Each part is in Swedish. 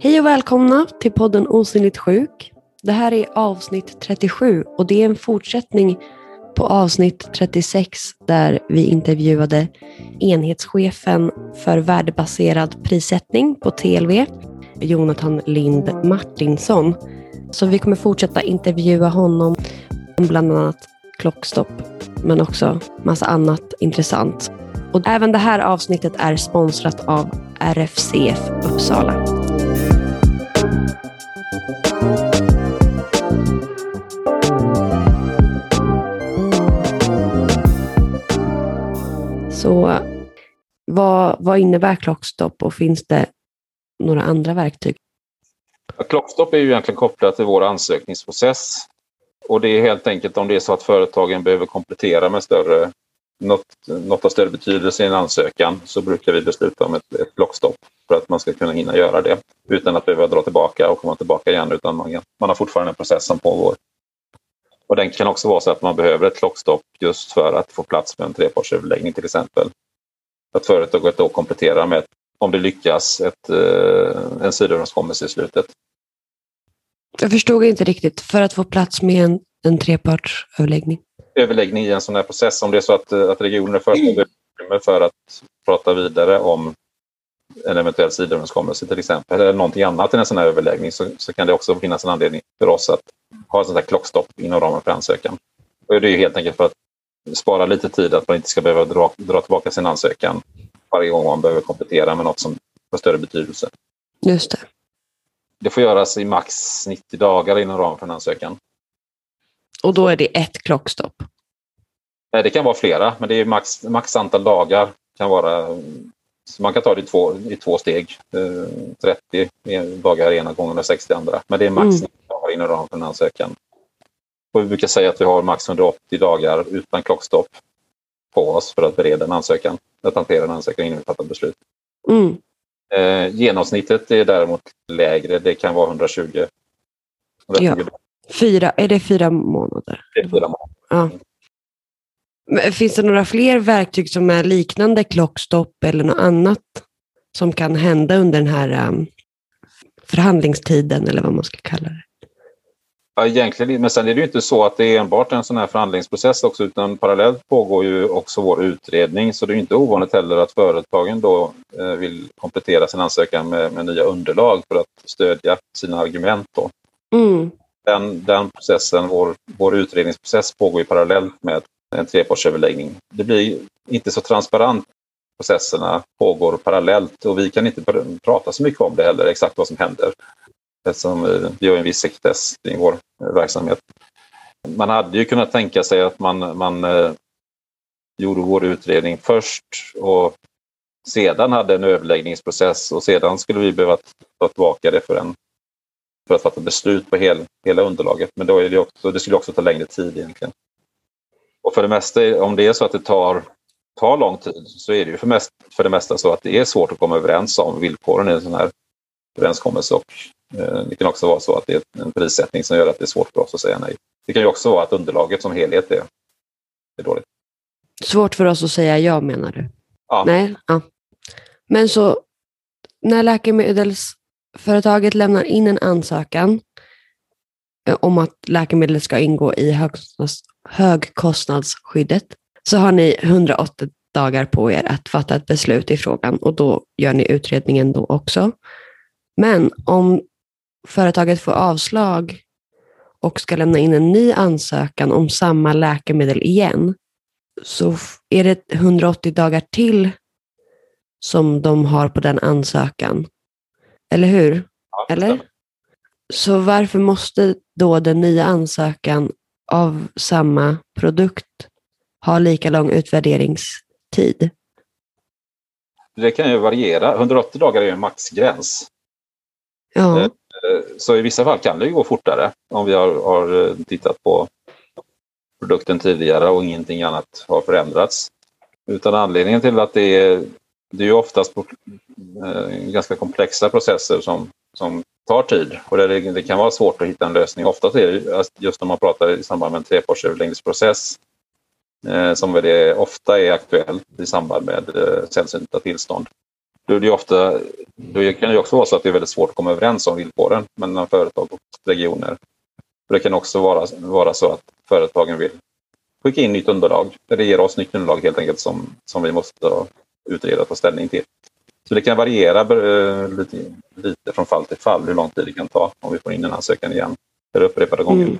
Hej och välkomna till podden Osynligt sjuk. Det här är avsnitt 37 och det är en fortsättning på avsnitt 36 där vi intervjuade enhetschefen för värdebaserad prissättning på TLV, Jonathan Lind Martinsson. Så vi kommer fortsätta intervjua honom om bland annat klockstopp, men också massa annat intressant. Och även det här avsnittet är sponsrat av RFCF Uppsala. Så vad, vad innebär klockstopp och finns det några andra verktyg? Ja, klockstopp är ju egentligen kopplat till vår ansökningsprocess. Och det är helt enkelt om det är så att företagen behöver komplettera med större, något, något av större betydelse i en ansökan så brukar vi besluta om ett, ett klockstopp för att man ska kunna hinna göra det utan att behöva dra tillbaka och komma tillbaka igen utan man, man har fortfarande en process som pågår. Och den kan också vara så att man behöver ett klockstopp just för att få plats med en trepartsöverläggning till exempel. Att företaget då kompletterar med, om det lyckas, ett, eh, en sidoöverenskommelse i slutet. Jag förstod inte riktigt. För att få plats med en, en trepartsöverläggning? Överläggning i en sån här process. Om det är så att, att regionen är utrymme för att prata vidare om en eventuell sidoöverenskommelse till exempel, eller någonting annat i en sån här överläggning, så, så kan det också finnas en anledning för oss att ha ett sånt här klockstopp inom ramen för ansökan. Och det är helt enkelt för att spara lite tid, att man inte ska behöva dra, dra tillbaka sin ansökan varje gång man behöver komplettera med något som har större betydelse. Just det. Det får göras i max 90 dagar inom ramen för en ansökan. Och då är det ett klockstopp? Det kan vara flera, men det är max, max antal dagar. kan vara så man kan ta det i två, i två steg. 30 eh, dagar ena gången och 60 andra. Men det är max mm. dagar inom ramen för en ansökan. Och vi brukar säga att vi har max 180 dagar utan klockstopp på oss för att bereda en ansökan. Att hantera en ansökan innan vi fattar beslut. Mm. Eh, genomsnittet är däremot lägre. Det kan vara 120. 120 ja. Fyra, är det fyra månader? Det är fyra månader. Ja. Finns det några fler verktyg som är liknande klockstopp eller något annat som kan hända under den här um, förhandlingstiden eller vad man ska kalla det? Ja, egentligen, men sen är det ju inte så att det är enbart en sån här förhandlingsprocess också utan parallellt pågår ju också vår utredning så det är inte ovanligt heller att företagen då eh, vill komplettera sin ansökan med, med, nya underlag för att stödja sina argument. Då. Mm. Den, den processen, vår, vår utredningsprocess pågår ju parallellt med en trepartsöverläggning. Det blir inte så transparent. Processerna pågår parallellt och vi kan inte prata så mycket om det heller, exakt vad som händer. Eftersom eh, vi har en viss sekretess kring vår eh, verksamhet. Man hade ju kunnat tänka sig att man, man eh, gjorde vår utredning först och sedan hade en överläggningsprocess och sedan skulle vi behöva ta tillbaka det för, en, för att fatta beslut på hel, hela underlaget. Men då är det, också, det skulle också ta längre tid egentligen. Och för det mesta, om det är så att det tar, tar lång tid så är det ju för, mest, för det mesta så att det är svårt att komma överens om villkoren i en sån här överenskommelse. Och, eh, det kan också vara så att det är en prissättning som gör att det är svårt för oss att säga nej. Det kan ju också vara att underlaget som helhet är, är dåligt. Svårt för oss att säga ja menar du? Ja. Nej? Ja. Men så när Företaget lämnar in en ansökan eh, om att läkemedlet ska ingå i högkostnads högkostnadsskyddet så har ni 180 dagar på er att fatta ett beslut i frågan och då gör ni utredningen då också. Men om företaget får avslag och ska lämna in en ny ansökan om samma läkemedel igen så är det 180 dagar till som de har på den ansökan. Eller hur? Eller? Så varför måste då den nya ansökan av samma produkt har lika lång utvärderingstid? Det kan ju variera. 180 dagar är en maxgräns. Ja. Eh, så i vissa fall kan det gå fortare om vi har, har eh, tittat på produkten tidigare och ingenting annat har förändrats. Utan anledningen till att det är, det är ju oftast eh, ganska komplexa processer som, som tar tid och det, det, kan vara svårt att hitta en lösning. Oftast är det alltså, just när man pratar i samband med en trepartsöverläggningsprocess eh, som det ofta är aktuellt i samband med eh, sällsynta tillstånd. då, är det ofta, då kan det också vara så att det är väldigt svårt att komma överens om villkoren mellan företag och regioner. Det kan också vara, vara så att företagen vill skicka in nytt underlag. Det ger oss nytt underlag helt enkelt som, som vi måste utreda och ta ställning till. Så det kan variera eh, lite, lite från fall till fall hur lång tid det kan ta om vi får in en ansökan igen. För upprepade gånger. Mm.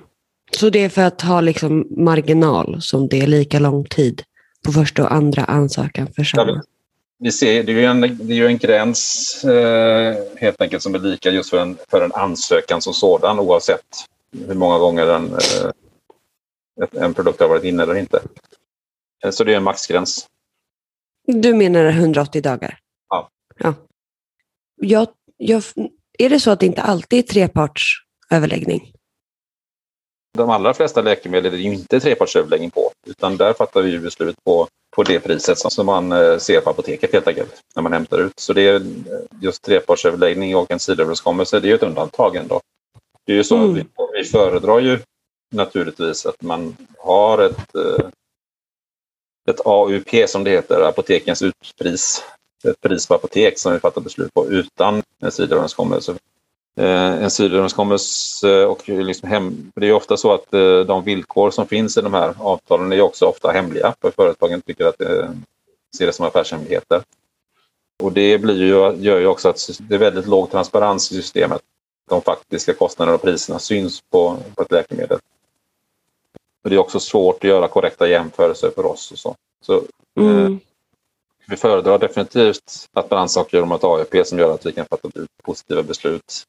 Så det är för att ha liksom marginal som det är lika lång tid på första och andra ansökan för samma? Ja, vi ser, det är ju en, det är en gräns eh, helt enkelt som är lika just för en, för en ansökan som sådan oavsett hur många gånger en, eh, en produkt har varit inne eller inte. Eh, så det är en maxgräns. Du menar 180 dagar? Ja. ja. Jag, jag, är det så att det inte alltid är trepartsöverläggning? De allra flesta läkemedel är det ju inte trepartsöverläggning på, utan där fattar vi beslut på, på det priset som, man eh, ser på apoteket helt enkelt, när man hämtar ut. Så det är just trepartsöverläggning och en sidoöverenskommelse, det är ett undantag ändå. Det är ju så mm. att vi, vi föredrar ju naturligtvis att man har ett, eh, ett AUP som det heter, apotekens utpris. Ett pris på apotek som vi fattar beslut på utan en sidoöverenskommelse. Eh, en sidoöverenskommelse och liksom hem, det är ofta så att eh, de villkor som finns i de här avtalen är också ofta hemliga för företagen tycker att det ser det som affärshemligheter. Och det blir ju, gör ju också att det är väldigt låg transparens i systemet. De faktiska kostnaderna och priserna syns på, på ett läkemedel. Och det är också svårt att göra korrekta jämförelser för oss. Och så. så mm. eh, vi föredrar definitivt att man ansöker om ett AEP som gör att vi kan fatta positiva beslut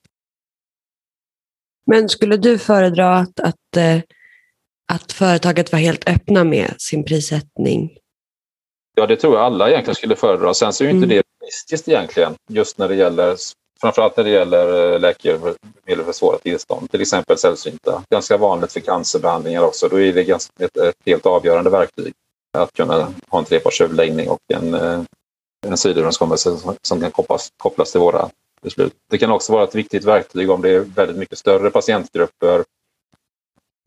men skulle du föredra att, att, eh, att företaget var helt öppna med sin prissättning? Ja, det tror jag alla egentligen skulle föredra. Sen så är ju inte mm. det realistiskt egentligen, just när det gäller framförallt när det gäller eh, läkemedel för svåra tillstånd, till exempel sällsynta. Ganska vanligt för cancerbehandlingar också. Då är det ganska, ett, ett helt avgörande verktyg att kunna ha en trepartsöverläggning och en, eh, en sidoöverenskommelse som kan kopplas, kopplas till våra beslut. Det kan också vara ett viktigt verktyg om det är väldigt mycket större patientgrupper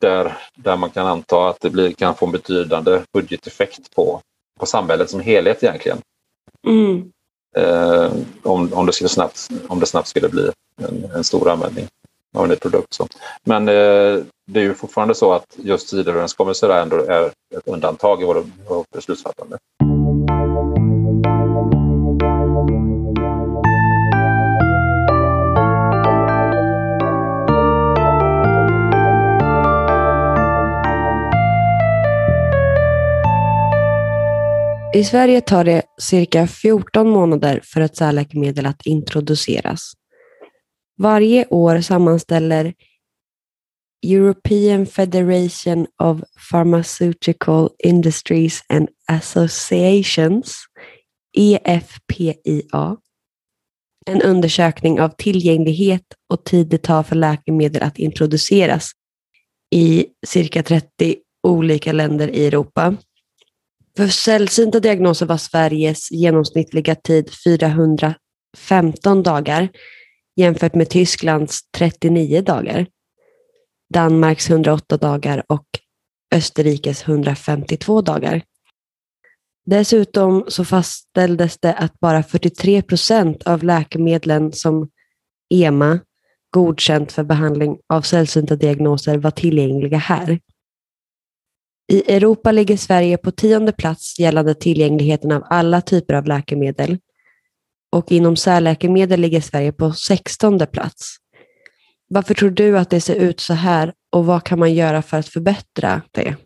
där, där man kan anta att det blir, kan få en betydande budgeteffekt på, på samhället som helhet egentligen. Mm. Eh, om, om, det skulle snabbt, om det snabbt skulle bli en, en stor användning av en ny produkt. Så. Men eh, det är ju fortfarande så att just sidoöverenskommelser ändå är ett undantag i vårt beslutsfattande. I Sverige tar det cirka 14 månader för ett särläkemedel att introduceras. Varje år sammanställer European Federation of Pharmaceutical Industries and Associations, EFPIA, en undersökning av tillgänglighet och tid det tar för läkemedel att introduceras i cirka 30 olika länder i Europa. För sällsynta diagnoser var Sveriges genomsnittliga tid 415 dagar jämfört med Tysklands 39 dagar, Danmarks 108 dagar och Österrikes 152 dagar. Dessutom så fastställdes det att bara 43 procent av läkemedlen som EMA godkänt för behandling av sällsynta diagnoser var tillgängliga här. I Europa ligger Sverige på tionde plats gällande tillgängligheten av alla typer av läkemedel och inom särläkemedel ligger Sverige på sextonde plats. Varför tror du att det ser ut så här och vad kan man göra för att förbättra det?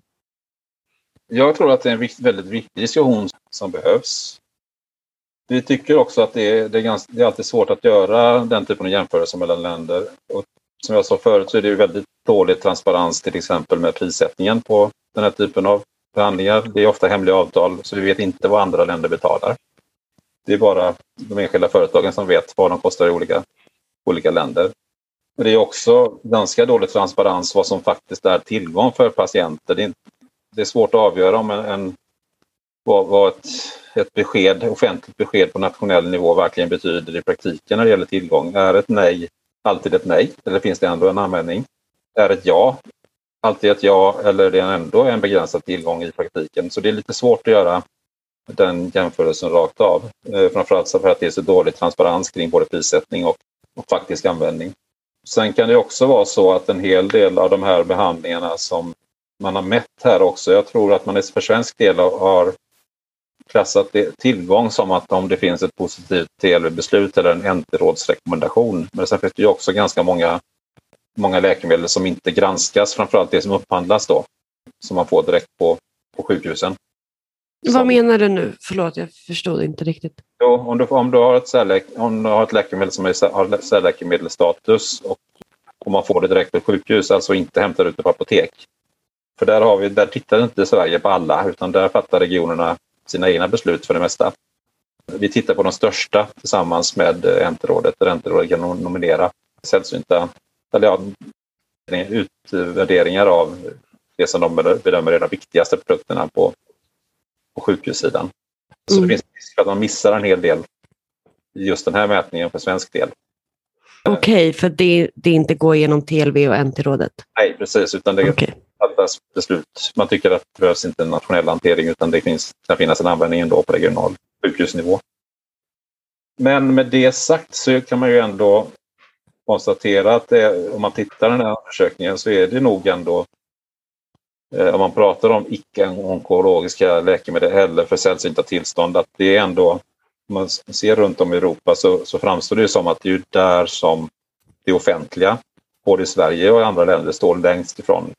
Jag tror att det är en väldigt viktig diskussion som behövs. Vi tycker också att det är, det är, ganska, det är alltid svårt att göra den typen av jämförelser mellan länder. Och som jag sa förut så är det väldigt dålig transparens till exempel med prissättningen på den här typen av förhandlingar. Det är ofta hemliga avtal så vi vet inte vad andra länder betalar. Det är bara de enskilda företagen som vet vad de kostar i olika, olika länder. Men det är också ganska dålig transparens vad som faktiskt är tillgång för patienter. Det är, det är svårt att avgöra om en, en vad, vad ett, ett besked, offentligt besked på nationell nivå verkligen betyder i praktiken när det gäller tillgång. Är ett nej alltid ett nej eller finns det ändå en användning? Är ett ja alltid ett ja eller är det ändå en begränsad tillgång i praktiken? Så det är lite svårt att göra den jämförelsen rakt av. Eh, framförallt för att det är så dålig transparens kring både prissättning och, och faktisk användning. Sen kan det också vara så att en hel del av de här behandlingarna som man har mätt här också, jag tror att man för svensk del har klassat tillgång som att om det finns ett positivt TLV-beslut eller en NT-rådsrekommendation. Men sen finns det ju också ganska många, många läkemedel som inte granskas, framförallt det som upphandlas då, som man får direkt på, på sjukhusen. Vad som, menar du nu? Förlåt, jag förstod inte riktigt. Jo, om, du, om, du har ett om du har ett läkemedel som är, har särläkemedelsstatus och, och man får det direkt på sjukhus, alltså inte hämtar ut det på apotek. För där, har vi, där tittar inte Sverige på alla, utan där fattar regionerna sina egna beslut för det mesta. Vi tittar på de största tillsammans med NT-rådet. NT-rådet kan nominera sällsynta eller ja, utvärderingar av det som de bedömer är de viktigaste produkterna på, på sjukhussidan. Så mm. det finns risk för att man missar en hel del i just den här mätningen för svensk del. Okej, okay, för det, det inte går genom TLV och NT-rådet? Nej, precis. Utan det, okay fattas beslut. Man tycker att det behövs inte en nationell hantering utan det finns, kan finnas en användning ändå på regional sjukhusnivå. Men med det sagt så kan man ju ändå konstatera att det, om man tittar i den här undersökningen så är det nog ändå eh, om man pratar om icke-onkologiska läkemedel eller för sällsynta tillstånd att det är ändå om man ser runt om i Europa så, så framstår det som att det är där som det offentliga, både i Sverige och i andra länder, står längst ifrån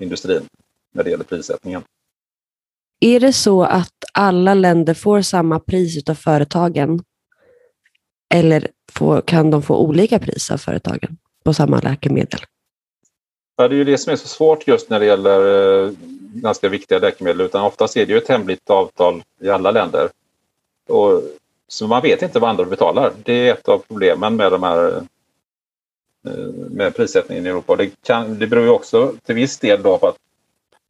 industrin när det gäller prissättningen. Är det så att alla länder får samma pris av företagen? Eller få, kan de få olika pris av företagen på samma läkemedel? Ja, det är ju det som är så svårt just när det gäller eh, ganska viktiga läkemedel. Utan oftast är det ju ett hemligt avtal i alla länder. Och, så man vet inte vad andra betalar. Det är ett av problemen med de här eh, med prissättningen i Europa. Det, kan, det beror ju också till viss del då på att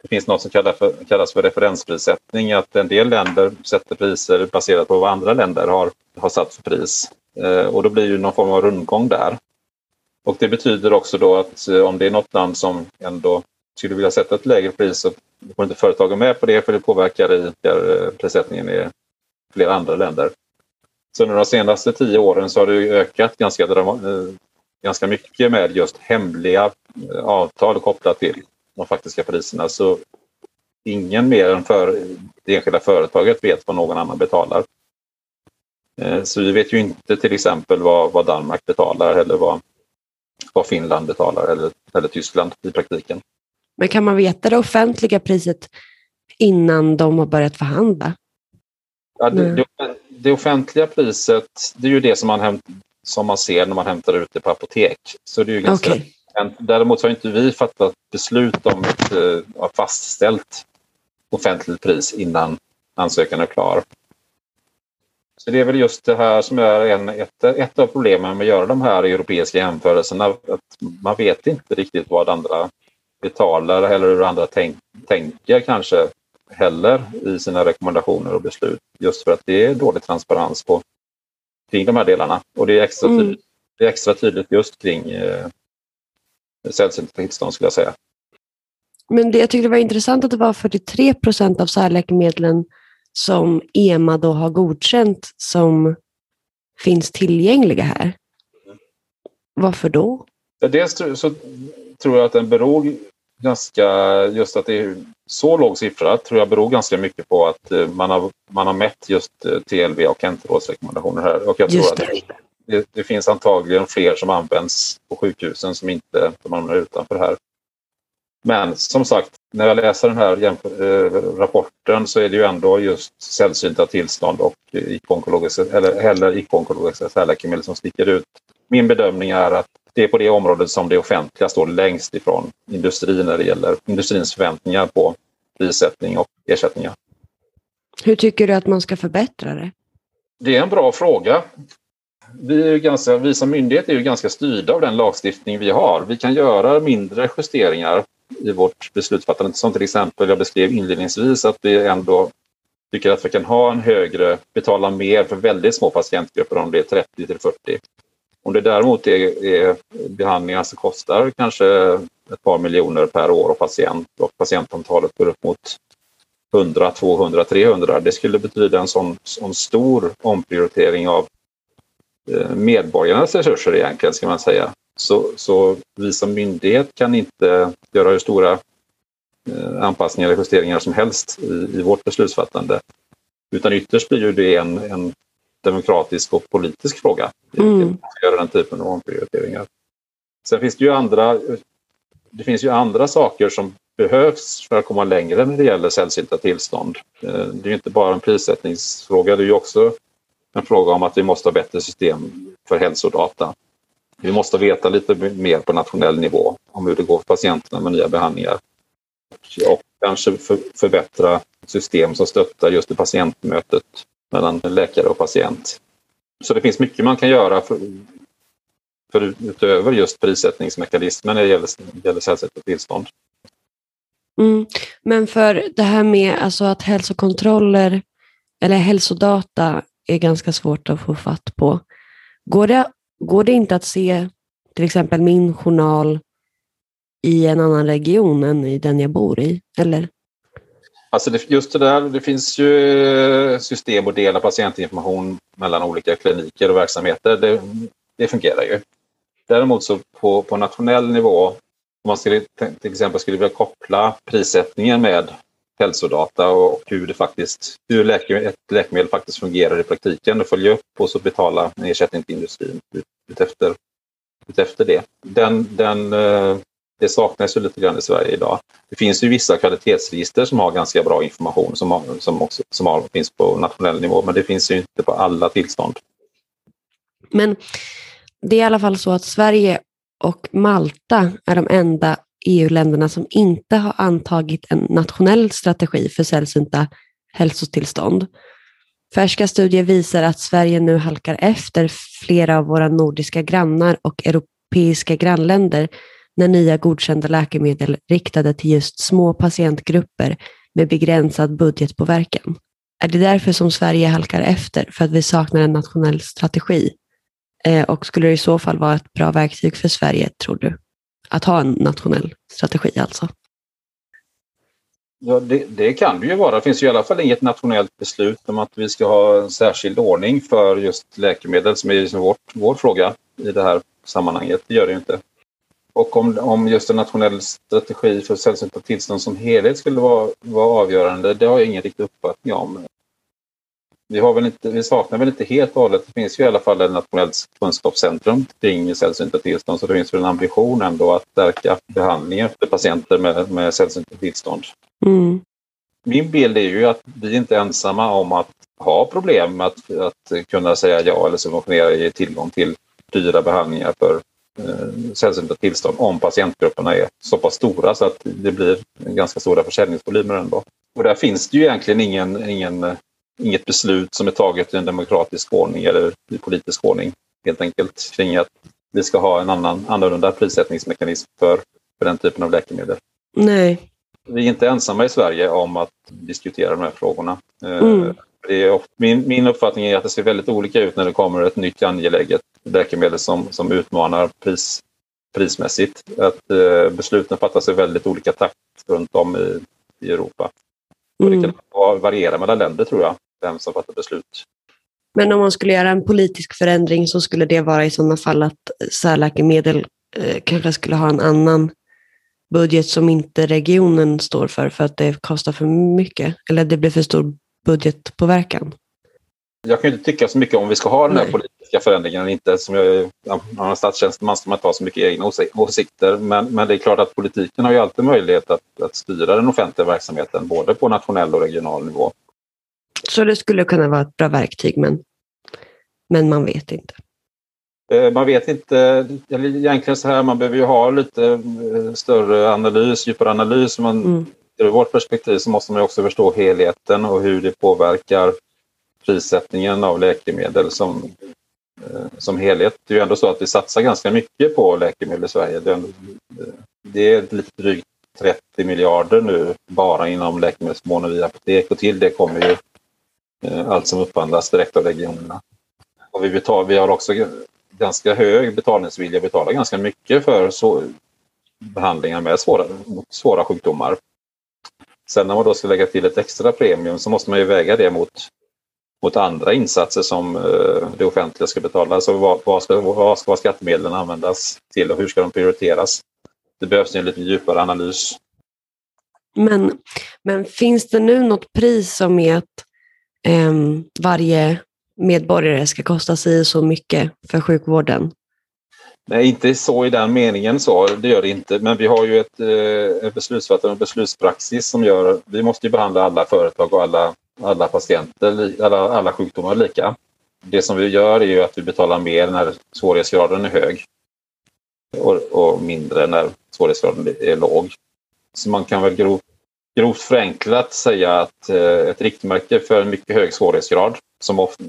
det finns något som kallas för, kallas för referensprissättning. Att en del länder sätter priser baserat på vad andra länder har, har satt för pris. Eh, och då blir det någon form av rundgång där. Och det betyder också då att eh, om det är något land som ändå skulle vilja sätta ett lägre pris så får inte företagen med på det för det påverkar i där eh, prissättningen i flera andra länder. Så under de senaste tio åren så har det ökat ganska ganska mycket med just hemliga avtal kopplat till de faktiska priserna. Så ingen mer än för det enskilda företaget vet vad någon annan betalar. Eh, så vi vet ju inte till exempel vad, vad Danmark betalar eller vad, vad Finland betalar eller, eller Tyskland i praktiken. Men kan man veta det offentliga priset innan de har börjat förhandla? Ja, det, det, det offentliga priset, det är ju det som man hämt, som man ser när man hämtar ut det på apotek. Så det är ju ganska okay. Däremot har inte vi fattat beslut om ett uh, fastställt offentligt pris innan ansökan är klar. Så det är väl just det här som är en, ett, ett av problemen med att göra de här europeiska jämförelserna. Att man vet inte riktigt vad andra betalar eller hur andra tänk, tänker kanske heller i sina rekommendationer och beslut. Just för att det är dålig transparens på kring de här delarna. Och det är extra, mm. tydligt, det är extra tydligt just kring eh, sällsynta tillstånd skulle jag säga. Men det, jag tyckte det var intressant att det var 43 procent av särläkemedlen som EMA då har godkänt som finns tillgängliga här. Varför då? Dels så tror jag att den beror ganska, just att det är så låg siffra tror jag beror ganska mycket på att eh, man har, man har mätt just eh, TLV och NT-rådsrekommendationer här. Och jag tror det. att det, det, finns antagligen fler som används på sjukhusen som inte de hamnar utanför här. Men som sagt, när jag läser den här äh, rapporten så är det ju ändå just sällsynta tillstånd och ikonkologiska, eller, eller ikonkologiska särläkemedel som sticker ut. Min bedömning är att det är på det området som det offentliga står längst ifrån industrin när det gäller industrins förväntningar på prissättning och ersättningar. Hur tycker du att man ska förbättra det? Det är en bra fråga. Vi, ganska, vi som myndighet är ju ganska styrda av den lagstiftning vi har. Vi kan göra mindre justeringar i vårt beslutsfattande som till exempel jag beskrev inledningsvis att vi ändå tycker att vi kan ha en högre, betala mer för väldigt små patientgrupper om det är 30 till 40 om det däremot är, är behandlingar som kostar kanske ett par miljoner per år och patient och patientantalet går upp mot 100, 200, 300. Det skulle betyda en sån, sån stor omprioritering av eh, medborgarnas resurser egentligen, ska man säga. Så, så vi som myndighet kan inte göra hur stora eh, anpassningar eller justeringar som helst i, i vårt beslutsfattande. Utan ytterst blir ju det en, en demokratisk och politisk fråga. Mm. Att göra den typen av omprioriteringar. Sen finns det ju andra det finns ju andra saker som behövs för att komma längre när det gäller sällsynta tillstånd. Eh, det är inte bara en prissättningsfråga, det är också en fråga om att vi måste ha bättre system för hälsodata. Vi måste veta lite mer på nationell nivå om hur det går för patienterna med nya behandlingar. Och kanske förbättra system som stöttar just det patientmötet mellan läkare och patient. Så det finns mycket man kan göra för, för utöver just prissättningsmekanismen när det gäller, gäller sällsynta tillstånd. Mm. Men för det här med alltså att hälsokontroller eller hälsodata är ganska svårt att få fatt på. Går det, går det inte att se till exempel min journal i en annan region än i den jag bor i? Eller? Alltså det, just det där, det finns ju eh, system att dela patientinformation mellan olika kliniker och verksamheter. Det, det fungerar ju. Däremot så på, på nationell nivå, om man skulle, till exempel skulle vilja koppla prissättningen med hälsodata och hur, det faktiskt, hur läke, ett läkemedel faktiskt fungerar i praktiken och följa upp och så betala en ersättning till industrin utefter, utefter det. Den, den, eh, det saknas ju lite grann i Sverige idag. Det finns ju vissa kvalitetsregister som har ganska bra information som, har, som, också, som har, finns på nationell nivå men det finns ju inte på alla tillstånd. Men det är i alla fall så att Sverige och Malta är de enda EU-länderna som inte har antagit en nationell strategi för sällsynta hälsotillstånd. Färska studier visar att Sverige nu halkar efter flera av våra nordiska grannar och europeiska grannländer när nya godkända läkemedel riktade till just små patientgrupper med begränsad budgetpåverkan. Är det därför som Sverige halkar efter, för att vi saknar en nationell strategi? Eh, och skulle det i så fall vara ett bra verktyg för Sverige, tror du? Att ha en nationell strategi alltså? Ja, det, det, kan det ju vara. Det finns ju i alla fall inget nationellt beslut om att vi ska ha en särskild ordning för just läkemedel som är liksom vårt, vår fråga i det här sammanhanget. Det gör det ju inte. Och om, om just en nationell strategi för sällsynta tillstånd som helhet skulle vara, vara avgörande, det har jag ingen riktig uppfattning om vi, har väl inte, vi saknar väl inte helt och hållet. Det finns ju i alla fall ett nationellt kunskapscentrum kring sällsynta tillstånd så det finns väl en ambition ändå att stärka behandlingen för patienter med, med sällsynta tillstånd. Mm. Min bild är ju att vi inte är ensamma om att ha problem med att, att kunna säga ja eller subventionera ge tillgång till dyra behandlingar för eh, sällsynta tillstånd om patientgrupperna är så pass stora så att det blir ganska stora försäljningsvolymer ändå. Och där finns det ju egentligen ingen, ingen inget beslut som är taget i en demokratisk ordning eller i politisk ordning helt enkelt kring att vi ska ha en annan annorlunda prissättningsmekanism för, för den typen av läkemedel. Nej. Vi är inte ensamma i Sverige om att diskutera de här frågorna. Eh, mm. Det är min, min uppfattning är att det ser väldigt olika ut när det kommer ett nytt angeläget läkemedel som, som utmanar pris, prismässigt. Att eh, besluten fattas i väldigt olika takt runt om i, i Europa. Och det kan mm. variera mellan länder tror jag vem som fattar beslut. Men om man skulle göra en politisk förändring så skulle det vara i sådana fall att särläkemedel eh, kanske skulle ha en annan budget som inte regionen står för för att det kostar för mycket eller det blir för stor budgetpåverkan? Jag kan inte tycka så mycket om vi ska ha den här Nej. politiska förändringen eller inte. Som jag, man statstjänsteman ska man inte ha så mycket egna åsikter. Men, men det är klart att politiken har ju alltid möjlighet att, att styra den offentliga verksamheten både på nationell och regional nivå. Så det skulle kunna vara ett bra verktyg, men, men man vet inte. Eh, man vet inte, egentligen så här, man behöver ju ha lite eh, större analys, djupare analys. Man, mm. Ur vårt perspektiv så måste man också förstå helheten och hur det påverkar prissättningen av läkemedel som, eh, som helhet. Det är ju ändå så att vi satsar ganska mycket på läkemedel i Sverige. Det är, det är lite drygt 30 miljarder nu bara inom läkemedelsförmåner via apotek och till det kommer ju Eh, allt som upphandlas direkt av regionerna. Och vi, betal, vi har också ganska hög betalningsvilja, betalar ganska mycket för så, behandlingar med svåra, svåra sjukdomar. Sen när man då ska lägga till ett extra premium så måste man ju väga det mot, mot andra insatser som eh, det offentliga ska betala. Alltså vad, vad, ska, vad ska skattemedlen användas till och hur ska de prioriteras? Det behövs en lite djupare analys. Men, men finns det nu något pris som är att Ehm, varje medborgare ska kosta sig så mycket för sjukvården? Nej, inte så i den meningen så, det gör det inte. Men vi har ju ett, eh, ett beslutsfattande och beslutspraxis som gör, vi måste ju behandla alla företag och alla, alla patienter, alla, alla sjukdomar lika. Det som vi gör är ju att vi betalar mer när svårighetsgraden är hög och, och mindre när svårighetsgraden är låg. Så man kan väl grovt, grovt förenklat säga att eh, ett riktmärke för en mycket hög svårighetsgrad som ofta,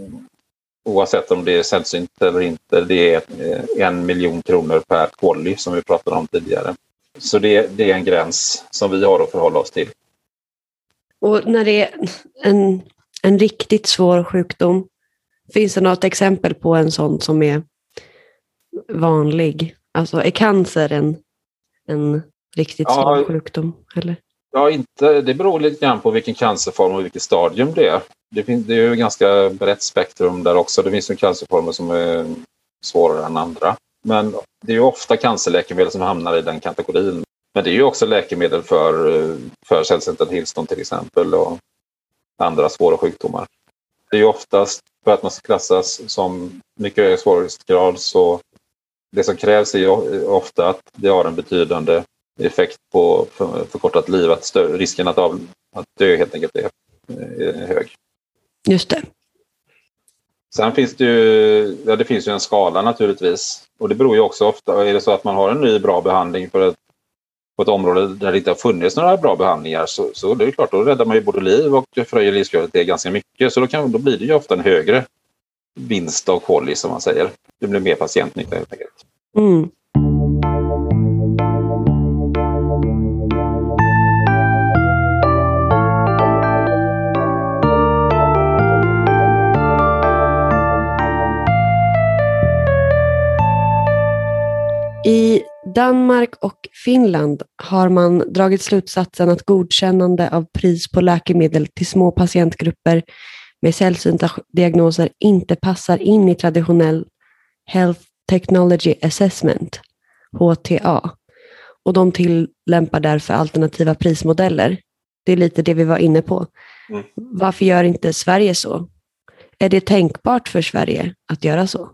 oavsett om det är sällsynt eller inte, det är eh, en miljon kronor per kolli som vi pratade om tidigare. Så det, det, är en gräns som vi har att förhålla oss till. Och när det är en, en riktigt svår sjukdom, finns det något exempel på en sån som är vanlig? Alltså är cancer en, en riktigt ja, svår sjukdom? Eller? Ja, inte, det beror lite grann på vilken cancerform och vilket stadium det är. Det, finns, det är ju ganska brett spektrum där också. Det finns ju cancerformer som är svårare än andra. Men det är ju ofta cancerläkemedel som hamnar i den kategorin. Men det är ju också läkemedel för, för sällsynta tillstånd till exempel och andra svåra sjukdomar. Det är ju oftast för att man ska klassas som mycket högre svårighetsgrad så det som krävs är ju ofta att det har en betydande effekt på förkortat liv, att större, risken att, av, att dö helt enkelt är, är hög. Just det. Sen finns det ju, ja, det finns ju en skala naturligtvis. Och det beror ju också ofta, är det så att man har en ny bra behandling för ett, på ett område där det inte har funnits några bra behandlingar så, så det är klart, då räddar man ju både liv och förhöjer livskvalitet ganska mycket. Så då, kan, då blir det ju ofta en högre vinst av quali som man säger. Det blir mer patientnytta helt enkelt. Mm. I Danmark och Finland har man dragit slutsatsen att godkännande av pris på läkemedel till små patientgrupper med sällsynta diagnoser inte passar in i traditionell Health Technology Assessment, HTA, och de tillämpar därför alternativa prismodeller. Det är lite det vi var inne på. Mm. Varför gör inte Sverige så? Är det tänkbart för Sverige att göra så?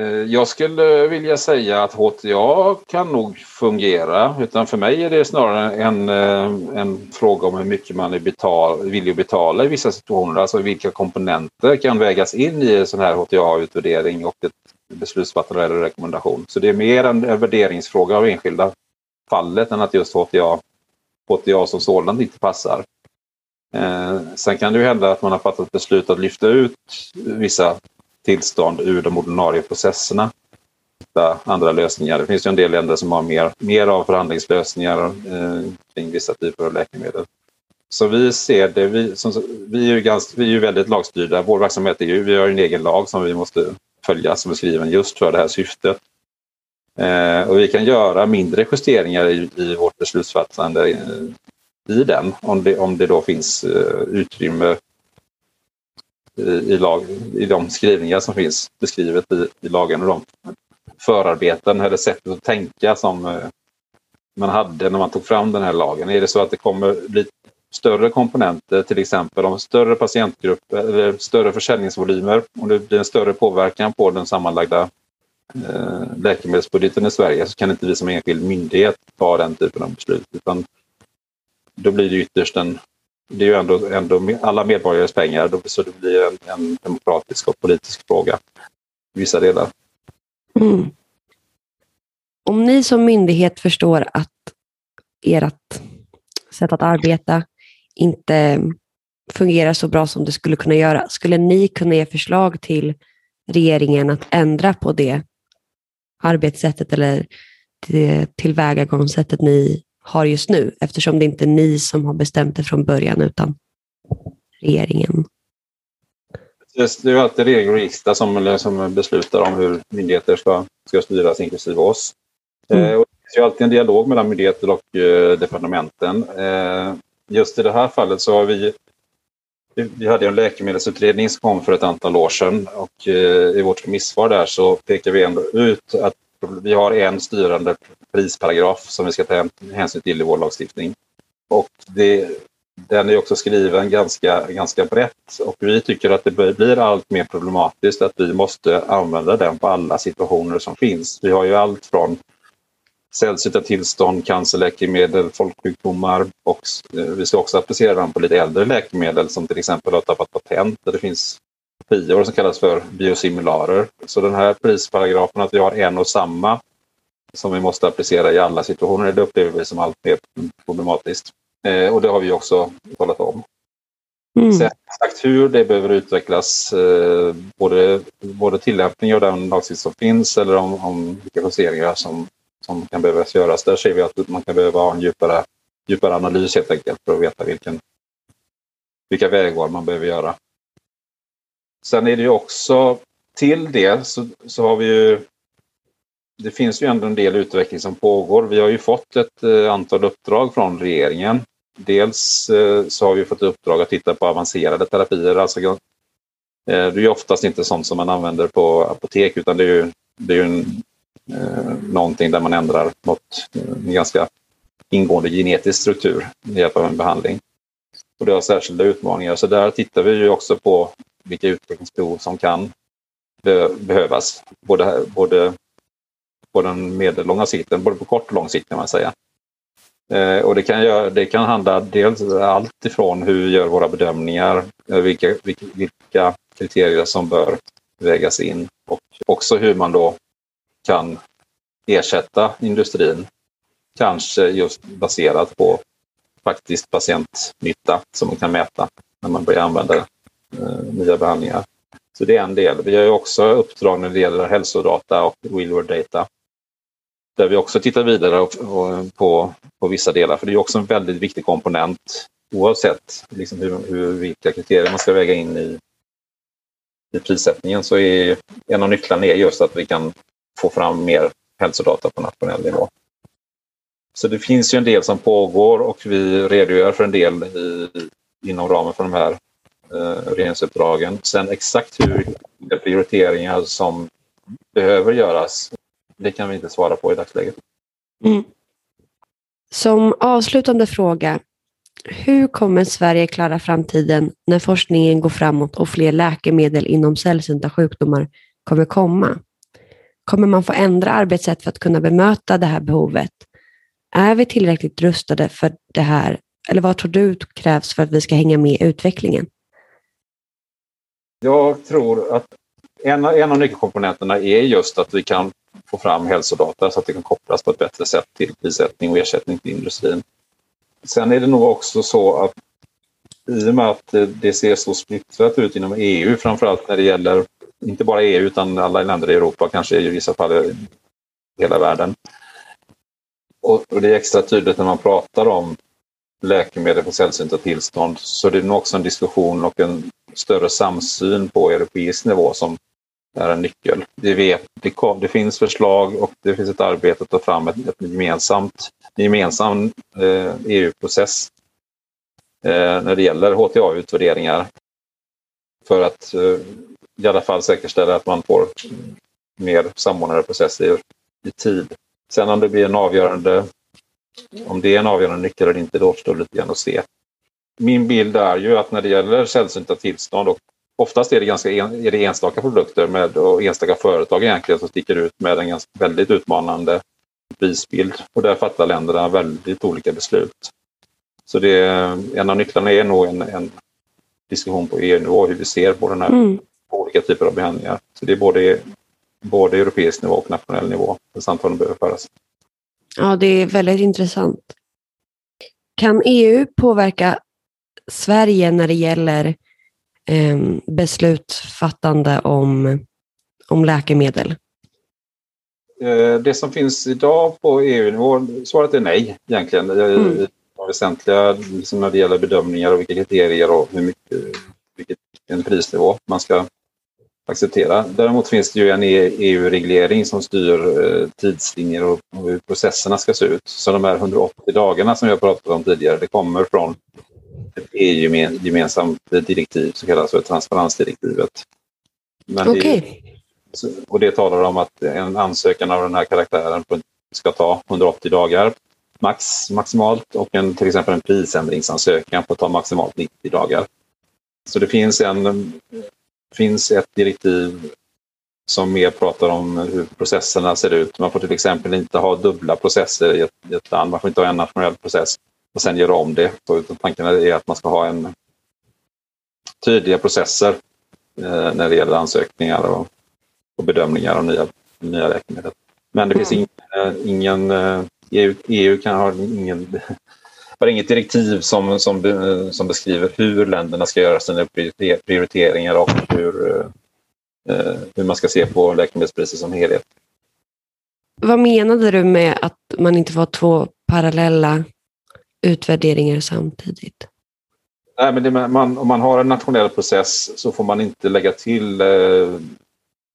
Eh, jag skulle vilja säga att HTA kan nog fungera. Utan för mig är det snarare en, eh, en fråga om hur mycket man är betal, villig att betala i vissa situationer. Alltså vilka komponenter kan vägas in i en sån här HTA-utvärdering och ett beslutsfattande eller rekommendation. Så det är mer en värderingsfråga av enskilda fallet än att just HTA, HTA som sådant inte passar. Eh, sen kan det ju hända att man har fattat beslut att lyfta ut vissa tillstånd ur de ordinarie processerna. Hitta andra lösningar. Det finns ju en del länder som har mer, mer av förhandlingslösningar eh, kring vissa typer av läkemedel. Så vi ser det, vi, som, vi, är ju ganska, vi är ju väldigt lagstyrda. Vår verksamhet är ju, vi har en egen lag som vi måste följa som är skriven just för det här syftet. Eh, och vi kan göra mindre justeringar i, i vårt beslutsfattande eh, i den om det, om det då finns eh, utrymme i, lag, i de skrivningar som finns beskrivet i, i lagen och de förarbeten eller sättet att tänka som eh, man hade när man tog fram den här lagen. Är det så att det kommer bli större komponenter, till exempel om större patientgrupper eller större försäljningsvolymer, om det blir en större påverkan på den sammanlagda eh, läkemedelsbudgeten i Sverige så kan inte vi som enskild myndighet ta den typen av beslut. Utan då blir det ytterst en det är ju ändå, ändå alla medborgares pengar, så det blir en, en demokratisk och politisk fråga i vissa delar. Mm. Om ni som myndighet förstår att ert sätt att arbeta inte fungerar så bra som det skulle kunna göra, skulle ni kunna ge förslag till regeringen att ändra på det arbetssättet eller det tillvägagångssättet ni har just nu, eftersom det inte är ni som har bestämt det från början, utan regeringen. Det är ju alltid regering och riksdag som, som beslutar om hur myndigheter ska, ska styras, inklusive oss. Mm. Eh, och det är alltid en dialog mellan myndigheter och eh, departementen. Eh, just i det här fallet så har vi vi hade en läkemedelsutredning som kom för ett antal år sedan och i vårt remissvar där så pekar vi ändå ut att vi har en styrande prisparagraf som vi ska ta hänsyn till i vår lagstiftning. Och det, den är också skriven ganska, ganska brett och vi tycker att det blir allt mer problematiskt att vi måste använda den på alla situationer som finns. Vi har ju allt från sällsynta tillstånd, cancerläkemedel, folksjukdomar och eh, vi ska också applicera den på lite äldre läkemedel som till exempel har tappat patent där det finns kopior som kallas för biosimilarer. Så den här prisparagrafen att vi har en och samma som vi måste applicera i alla situationer, det upplever vi som allt mer problematiskt. Eh, och det har vi också talat om. Mm. Sen exakt hur det behöver utvecklas, eh, både, både tillämpning av den lagstiftning som finns eller om, om vilka justeringar som, som kan behövas göras. Där ser vi att man kan behöva ha en djupare, djupare analys helt enkelt för att veta vilken, vilka vägval man behöver göra. Sen är det ju också till det så, så har vi ju det finns ju ändå en del utveckling som pågår. Vi har ju fått ett eh, antal uppdrag från regeringen. Dels eh, så har vi fått uppdrag att titta på avancerade terapier. Alltså, eh, det är ju oftast inte sånt som man använder på apotek utan det är ju, det är ju en, någonting där man ändrar något, en ganska ingående genetisk struktur med hjälp av en behandling. Och det har särskilda utmaningar. Så där tittar vi ju också på vilka utvecklingsbehov som kan behövas. Både, både på den medellånga sikten, både på kort och lång sikt kan man säga. Eh, och det kan, göra, det kan handla dels allt ifrån hur vi gör våra bedömningar, eh, vilka, vilka, vilka kriterier som bör vägas in och också hur man då kan ersätta industrin. Kanske just baserat på faktiskt patientnytta som man kan mäta när man börjar använda eh, nya behandlingar. Så det är en del. Vi har ju också uppdrag när det gäller hälsodata och real data där vi också tittar vidare på, på vissa delar, för det är också en väldigt viktig komponent oavsett liksom hur, hur, vilka kriterier man ska väga in i, i prissättningen så är en av nycklarna är just att vi kan få fram mer hälsodata på nationell nivå. Så det finns ju en del som pågår och vi redogör för en del i, inom ramen för de här eh, regeringsuppdragen. Sen exakt hur prioriteringar som behöver göras det kan vi inte svara på i dagsläget. Mm. Som avslutande fråga, hur kommer Sverige klara framtiden när forskningen går framåt och fler läkemedel inom sällsynta sjukdomar kommer komma? Kommer man få ändra arbetssätt för att kunna bemöta det här behovet? Är vi tillräckligt rustade för det här? Eller vad tror du krävs för att vi ska hänga med i utvecklingen? Jag tror att en, en av nyckelkomponenterna är just att vi kan få fram hälsodata så att det kan kopplas på ett bättre sätt till prissättning och ersättning till industrin. Sen är det nog också så att i och med att eh, det ser så splittrat ut inom EU, framförallt när det gäller inte bara EU utan alla länder i Europa, kanske i vissa fall i hela världen. Och det är extra tydligt när man pratar om läkemedel för sällsynta tillstånd så det är nog också en diskussion och en större samsyn på europeisk nivå som är en nyckel. Vi vet, det, kom, det finns förslag och det finns ett arbete att ta fram ett, ett gemensamt, en gemensam eh, EU-process eh, när det gäller HTA-utvärderingar. För att eh, i alla fall säkerställa att man får mer samordnade processer i tid. Sen om det blir en avgörande, om det är en avgörande nyckel eller inte, det återstår lite grann att se. Min bild är ju att när det gäller sällsynta tillstånd och oftast är det, ganska en, är det enstaka produkter med, och enstaka företag egentligen som sticker ut med en ganska, väldigt utmanande prisbild. Och där fattar länderna väldigt olika beslut. Så det, en av nycklarna är nog en, en diskussion på EU-nivå hur vi ser på den här mm. olika typer av behandlingar. Så det är både, både europeisk nivå och nationell nivå där samtalen behöver föras. Ja, det är väldigt intressant. Kan EU påverka Sverige när det gäller eh, beslutsfattande om, om läkemedel? Eh, det som finns idag på EU-nivå, svaret är nej egentligen. Mm. Väsentliga liksom när det gäller bedömningar och vilka kriterier och hur mycket, vilken prisnivå man ska acceptera. Däremot finns det ju en EU-reglering som styr eh, tidslinjer och hur processerna ska se ut. Så de här 180 dagarna som jag pratade om tidigare, det kommer från ett EU-gemensamt direktiv som kallas för transparensdirektivet. Men okay. det, och det talar om att en ansökan av den här karaktären ska ta 180 dagar max, maximalt och en, till exempel en prisändringsansökan får ta maximalt 90 dagar. Så det finns, en, finns ett direktiv som mer pratar om hur processerna ser ut. Man får till exempel inte ha dubbla processer i ett, i ett land. Man får inte ha en nationell process och sen göra om det. Så, tanken är att man ska ha en tydliga processer eh, när det gäller ansökningar och, och bedömningar av nya, nya läkemedel. Men det finns mm. ingen, ingen EU, EU kan ha ingen har inget direktiv som, som, som beskriver hur länderna ska göra sina prioriteringar och hur, eh, hur man ska se på läkemedelspriser som helhet. Vad menade du med att man inte får två parallella utvärderingar samtidigt? Nej, men det, man, om man har en nationell process så får man inte lägga till eh,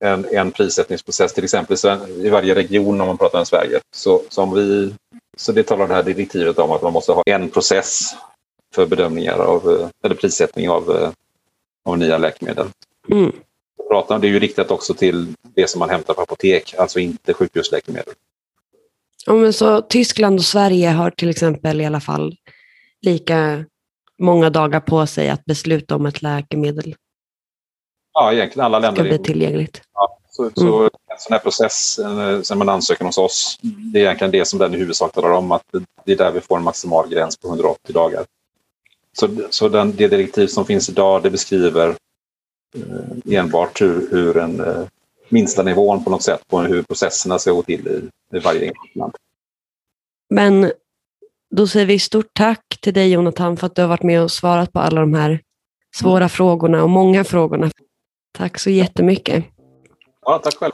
en, en prissättningsprocess, till exempel i varje region om man pratar om Sverige. Så, som vi, så det talar det här direktivet om att man måste ha en process för bedömningar av, eller prissättning av, av nya läkemedel. Mm. Det är ju riktat också till det som man hämtar på apotek, alltså inte sjukhusläkemedel. Ja, men så Tyskland och Sverige har till exempel i alla fall lika många dagar på sig att besluta om ett läkemedel Ja, egentligen alla länder. Ska bli tillgängligt. Ja, så, mm. så en sån här process, eh, sen man ansöker hos oss, det är egentligen det som den i huvudsak talar om, att det är där vi får en maximal gräns på 180 dagar. Så, så den, det direktiv som finns idag, det beskriver eh, enbart hur, hur en eh, minsta nivån på något sätt på hur processerna ska gå till i, i varje enskilt land. Men då säger vi stort tack till dig Jonathan för att du har varit med och svarat på alla de här svåra mm. frågorna och många frågorna. Tack så jättemycket. Ja, tack själv.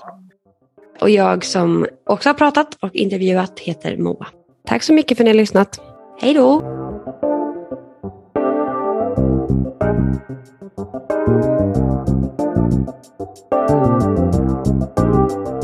Och jag som också har pratat och intervjuat heter Moa. Tack så mycket för att ni har lyssnat. Hej då! Thank Thank you.